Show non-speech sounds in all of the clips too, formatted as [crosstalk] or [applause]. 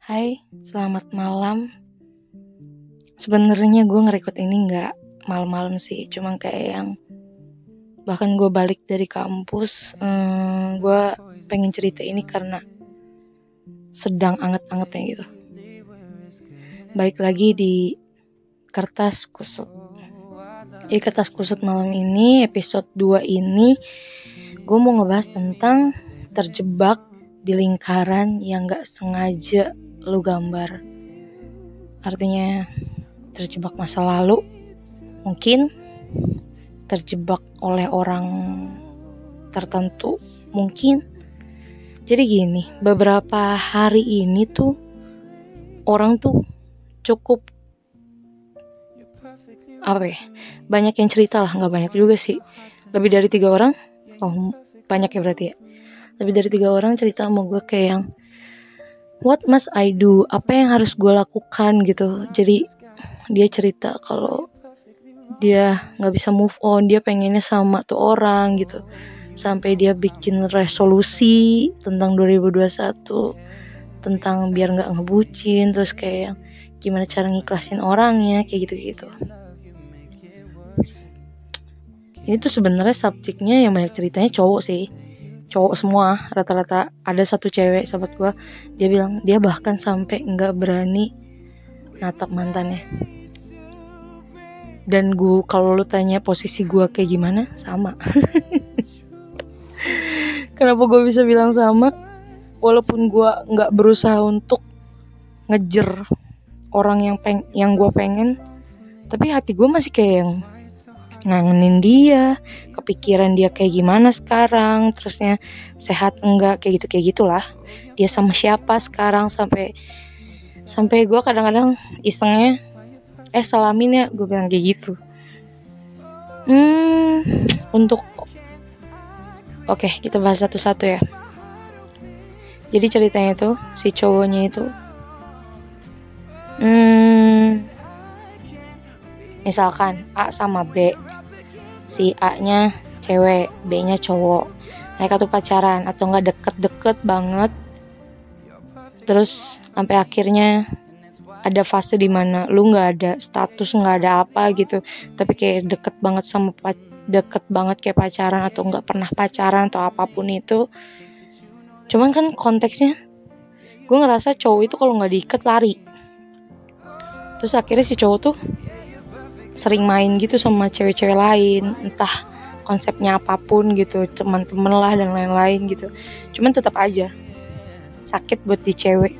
Hai, selamat malam. Sebenarnya gue ngerekod ini nggak malam-malam sih, cuma kayak yang bahkan gue balik dari kampus, hmm, gue pengen cerita ini karena sedang anget-angetnya gitu. Baik lagi di kertas kusut. Di kertas kusut malam ini, episode 2 ini, gue mau ngebahas tentang terjebak di lingkaran yang gak sengaja lu gambar. Artinya terjebak masa lalu, mungkin terjebak oleh orang tertentu, mungkin. Jadi gini, beberapa hari ini tuh orang tuh cukup apa ya banyak yang cerita lah nggak banyak juga sih lebih dari tiga orang oh banyak ya berarti ya lebih dari tiga orang cerita sama gue kayak yang what must I do? Apa yang harus gue lakukan gitu. Jadi dia cerita kalau dia nggak bisa move on. Dia pengennya sama tuh orang gitu. Sampai dia bikin resolusi tentang 2021 tentang biar nggak ngebucin terus kayak gimana cara ngiklasin orangnya kayak gitu gitu ini tuh sebenarnya subjeknya yang banyak ceritanya cowok sih cowok semua rata-rata ada satu cewek sahabat gue dia bilang dia bahkan sampai nggak berani natap mantannya. Dan gue kalau lu tanya posisi gue kayak gimana sama. [laughs] Kenapa gue bisa bilang sama? Walaupun gue nggak berusaha untuk ngejer orang yang peng yang gue pengen tapi hati gue masih kayak yang ngangenin dia kepikiran dia kayak gimana sekarang terusnya sehat enggak kayak gitu kayak gitulah. Dia sama siapa sekarang sampai sampai gue kadang-kadang isengnya eh salamin ya gue bilang kayak gitu. Hmm untuk oke kita bahas satu-satu ya. Jadi ceritanya itu si cowoknya itu hmm misalkan A sama B si A-nya cewek, B-nya cowok. Mereka tuh pacaran atau enggak deket-deket banget. Terus sampai akhirnya ada fase di mana lu nggak ada status nggak ada apa gitu tapi kayak deket banget sama deket banget kayak pacaran atau nggak pernah pacaran atau apa pun itu cuman kan konteksnya gue ngerasa cowok itu kalau nggak diikat lari terus akhirnya si cowok tuh sering main gitu sama cewek-cewek lain entah konsepnya apa pun gitu teman-teman lah dan lain-lain gitu. Cuman tetap aja sakit buat di cewek.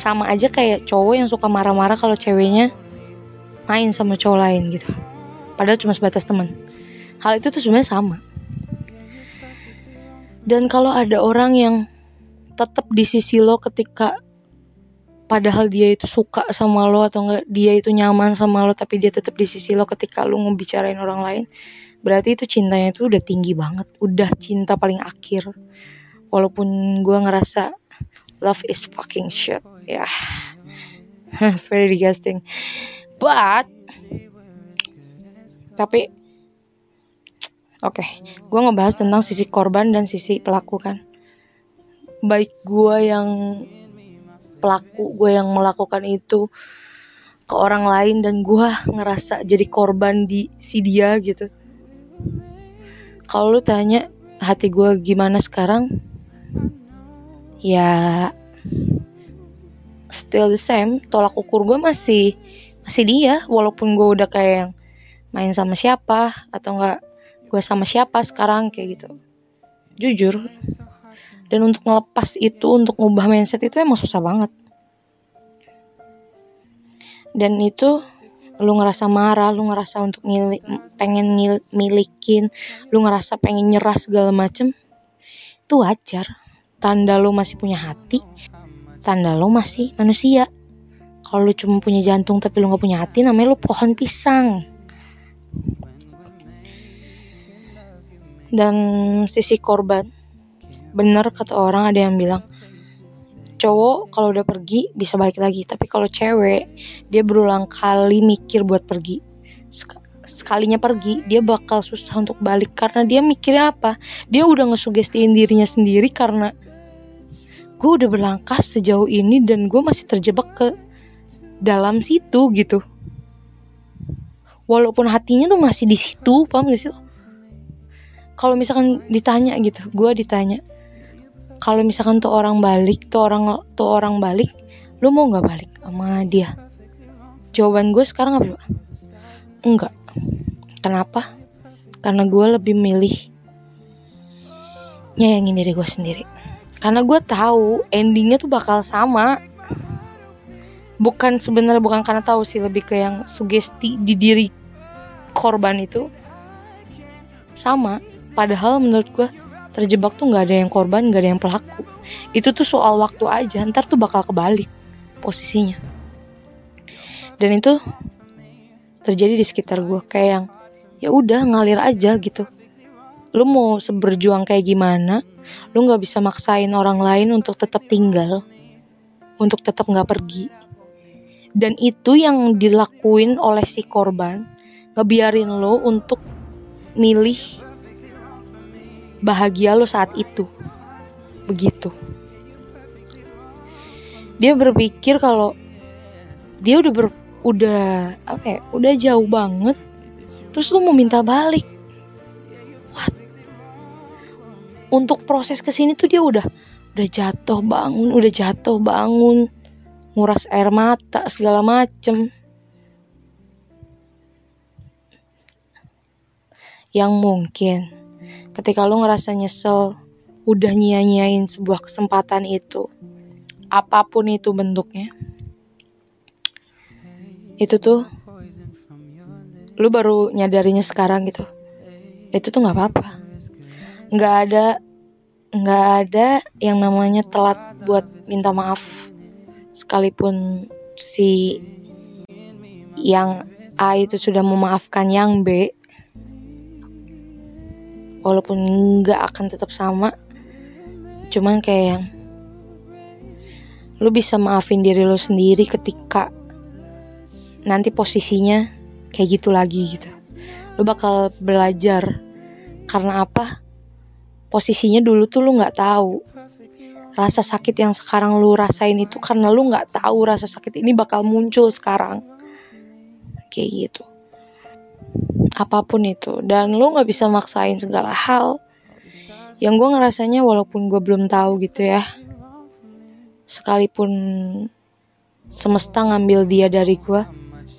Sama aja kayak cowok yang suka marah-marah kalau ceweknya main sama cowok lain gitu. Padahal cuma sebatas teman hal itu tuh sebenarnya sama. Dan kalau ada orang yang tetap di sisi lo ketika padahal dia itu suka sama lo atau enggak dia itu nyaman sama lo tapi dia tetap di sisi lo ketika lo ngebicarain orang lain berarti itu cintanya itu udah tinggi banget udah cinta paling akhir. Walaupun gue ngerasa love is fucking shit ya. Yeah. [laughs] very disgusting. But tapi oke okay, gue ngebahas tentang sisi korban dan sisi pelaku kan. Baik gue yang pelaku gue yang melakukan itu ke orang lain dan gue ngerasa jadi korban di si dia gitu. Kalau lu tanya hati gue gimana sekarang ya still the same. Tolak ukur gue masih masih dia walaupun gue udah kayak yang main sama siapa atau enggak gue sama siapa sekarang kayak gitu. Jujur dan untuk ngelepas itu untuk ngubah mindset itu emang susah banget. Dan itu lu ngerasa marah lu ngerasa untuk milik pengen ngil, milikin lu ngerasa pengen nyerah segala macem itu wajar. Tanda lu masih punya hati tanda lu masih manusia. Kalau lu cuma punya jantung tapi lu nggak punya hati namanya lu pohon pisang. Dan sisi korban bener kata orang ada yang bilang cowok kalau udah pergi bisa balik lagi tapi kalau cewek dia berulang kali mikir buat pergi. Sekalinya pergi dia bakal susah untuk balik karena dia mikirnya apa? Dia udah ngesugestiin dirinya sendiri karena gue udah berlangkah sejauh ini dan gue masih terjebak ke dalam situ gitu. Walaupun hatinya tuh masih di situ paham gak sih kalau misalkan ditanya gitu gue ditanya kalau misalkan tuh orang balik tuh orang tuh orang balik lu mau nggak balik sama dia? Jawaban gue sekarang apa enggak. Kenapa? Karena gue lebih milih nyayangin diri gue sendiri. Karena gue tahu endingnya tuh bakal sama. Bukan sebenarnya bukan karena tahu sih lebih ke yang sugesti di diri korban itu sama. Padahal menurut gue terjebak tuh nggak ada yang korban nggak ada yang pelaku. Itu tuh soal waktu aja ntar tuh bakal kebalik posisinya. Dan itu terjadi di sekitar gue kayak yang ya udah ngalir aja gitu. Lu mau seberjuang kayak gimana lu nggak bisa maksain orang lain untuk tetap tinggal untuk tetap nggak pergi. Dan itu yang dilakuin oleh si korban ngebiarin lo untuk milih bahagia lo saat itu. Begitu. Dia berpikir kalau dia udah ber, udah apa ya udah jauh banget terus lo mau minta balik. Untuk proses ke sini tuh dia udah udah jatuh bangun udah jatuh bangun nguras air mata segala macem. Yang mungkin ketika lo ngerasa nyesel udah nyia-nyiain sebuah kesempatan itu apa pun itu bentuknya itu tuh lu baru nyadarinya sekarang gitu. Itu tuh nggak apa-apa. Nggak ada nggak ada yang namanya telat buat minta maaf. Sekalipun si yang A itu sudah memaafkan yang B walaupun nggak akan tetap sama cuman kayak yang lu bisa maafin diri lu sendiri ketika nanti posisinya kayak gitu lagi gitu. Lu bakal belajar karena apa? Posisinya dulu tuh lu nggak tahu. Rasa sakit yang sekarang lu rasain itu karena lu nggak tahu rasa sakit ini bakal muncul sekarang. Kayak gitu apa pun itu. Dan lu nggak bisa maksain segala hal. Yang gue ngerasanya walaupun gue belum tahu gitu ya. Sekalipun semesta ngambil dia dari gue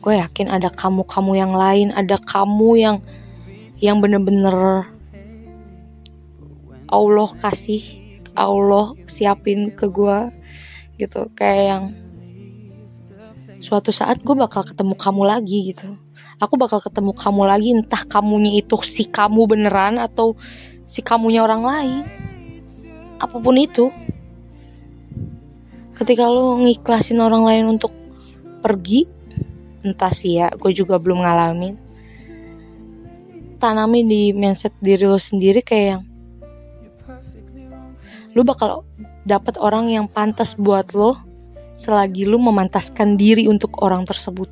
gue yakin ada kamu-kamu yang lain ada kamu yang yang bener-bener Allah kasih Allah siapin ke gue gitu. Kayak yang suatu saat gue bakal ketemu kamu lagi gitu aku bakal ketemu kamu lagi entah kamunya itu si kamu beneran atau si kamunya orang lain. Apa pun itu ketika lo ngiklasin orang lain untuk pergi entah sih ya gue juga belum ngalamin. Tanami di mindset diri lo sendiri kayak yang lu bakal dapat orang yang pantas buat lo selagi lu memantaskan diri untuk orang tersebut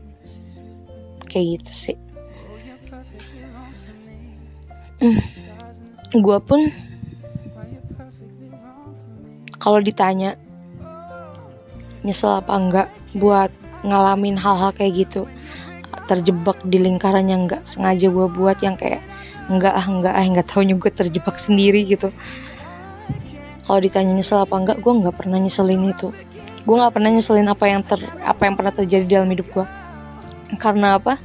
kayak gitu sih. Hmm. gue pun kalau ditanya nyesel apa enggak buat ngalamin hal-hal kayak gitu terjebak di lingkaran yang enggak sengaja gue buat yang kayak enggak ah enggak ah enggak tahu juga terjebak sendiri gitu. Kalau ditanya nyesel apa enggak gue nggak pernah nyeselin itu. Gue nggak pernah nyeselin apa yang ter apa yang pernah terjadi dalam hidup gue karena apa?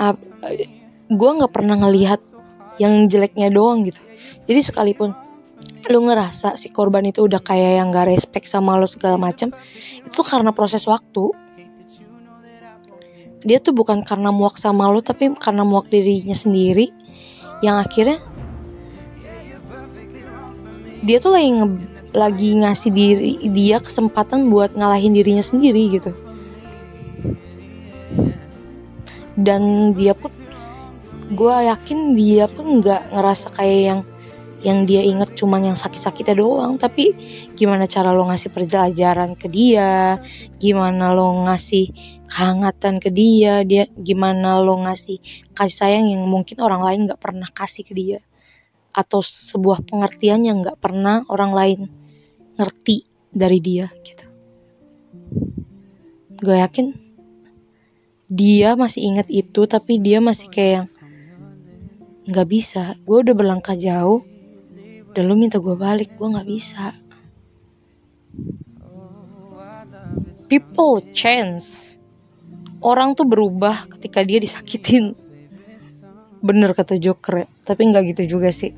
Ap, gue nggak pernah ngelihat yang jeleknya doang gitu. Jadi sekalipun lu ngerasa si korban itu udah kayak yang gak respect sama lo segala macam itu karena proses waktu. Dia tuh bukan karena muak sama lo tapi karena muak dirinya sendiri yang akhirnya dia tuh lagi nge, lagi ngasih diri dia kesempatan buat ngalahin dirinya sendiri gitu. Dan dia pun gue yakin dia pun nggak ngerasa kayak yang yang dia inget cuman yang sakit-sakitnya doang. Tapi gimana cara lo ngasih pelajaran ke dia? Gimana lo ngasih kehangatan ke dia? Dia gimana lo ngasih kasih sayang yang mungkin orang lain nggak pernah kasih ke dia? Atau sebuah pengertian yang nggak pernah orang lain ngerti dari dia gitu. Gue yakin dia masih ingat itu tapi dia masih kayak yang nggak bisa. Gue udah berlangkah jauh dan lu minta gue balik gue nggak bisa. People change. Orang tuh berubah ketika dia disakitin. Bener kata Joker ya tapi nggak gitu juga sih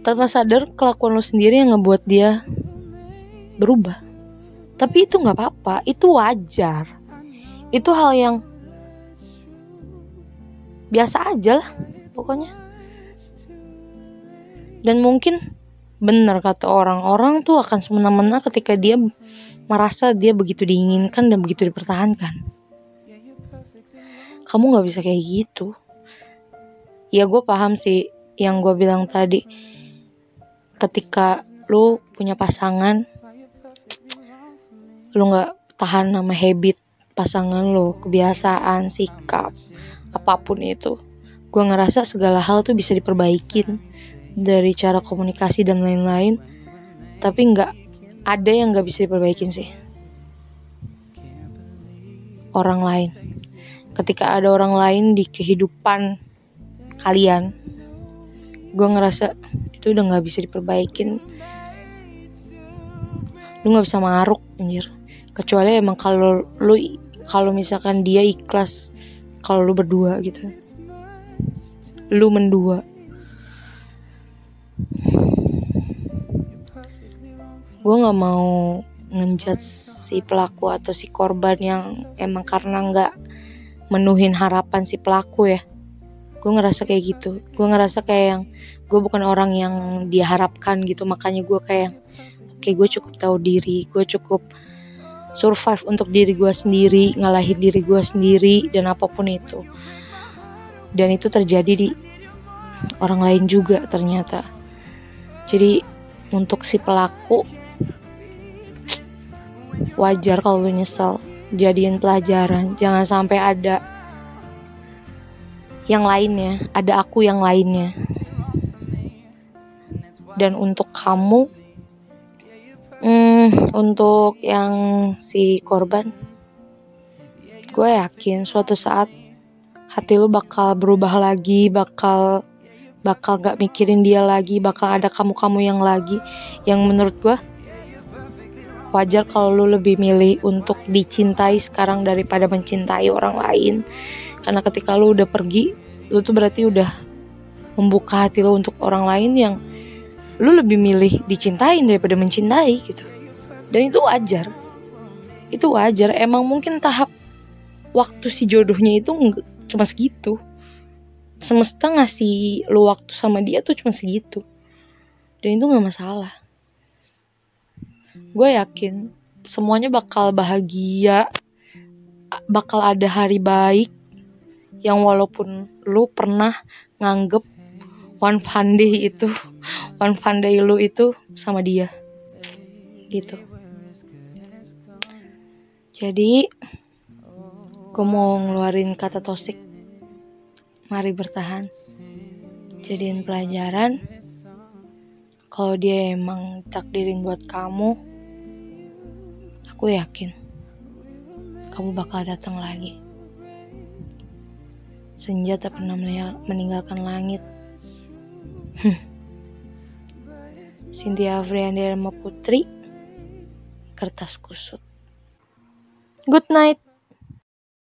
tanpa sadar kelakuan lo sendiri yang ngebuat dia berubah. Tapi itu nggak apa-apa itu wajar. Itu hal yang biasa aja lah pokoknya. Dan mungkin benar kata orang-orang tuh akan semena-mena ketika dia merasa dia begitu diinginkan dan begitu dipertahankan. Kamu nggak bisa kayak gitu. Ya gue paham sih yang gue bilang tadi ketika lu punya pasangan lu nggak tahan sama habit pasangan lu kebiasaan sikap apa pun itu. Gue ngerasa segala hal tuh bisa diperbaikin dari cara komunikasi dan lain-lain tapi nggak ada yang nggak bisa diperbaikin sih. Orang lain. Ketika ada orang lain di kehidupan kalian gue ngerasa itu udah nggak bisa diperbaikin. Lu nggak bisa maruk anjir. Kecuali emang kalau lu kalau misalkan dia ikhlas kalau lu berdua gitu. Lu mendua. Gue nggak mau ngejat si pelaku atau si korban yang emang karena nggak menuhin harapan si pelaku ya gue ngerasa kayak gitu. Gue ngerasa kayak yang gue bukan orang yang diharapkan gitu. Makanya gue kayak oke gue cukup tahu diri. Gue cukup survive untuk diri gue sendiri ngalahin diri gue sendiri dan apa pun itu. Dan itu terjadi di orang lain juga ternyata. Jadi untuk si pelaku wajar kalau lu nyesel. Jadiin pelajaran. Jangan sampai ada yang lainnya, ada aku yang lainnya. Dan untuk kamu, hmm, untuk yang si korban, gue yakin suatu saat hati lu bakal berubah lagi, bakal bakal gak mikirin dia lagi, bakal ada kamu-kamu yang lagi, yang menurut gue wajar kalau lu lebih milih untuk dicintai sekarang daripada mencintai orang lain karena ketika lu udah pergi lu tuh berarti udah membuka hati lo untuk orang lain yang lu lebih milih dicintain daripada mencintai gitu. Dan itu wajar. Itu wajar. Emang mungkin tahap waktu si jodohnya itu cuma segitu. Semesta ngasih lu waktu sama dia tuh cuma segitu. Dan itu nggak masalah. Gue yakin semuanya bakal bahagia bakal ada hari baik yang walaupun lu pernah nganggep one pandai itu one pandai lu itu sama dia. Gitu. Jadi gue mau ngeluarin kata tosik mari bertahan. Jadiin pelajaran. Kalau dia emang takdirin buat kamu aku yakin kamu bakal datang lagi Senja tak pernah meninggalkan langit. Cynthia Afriandi Putri, Kertas Kusut. Good night.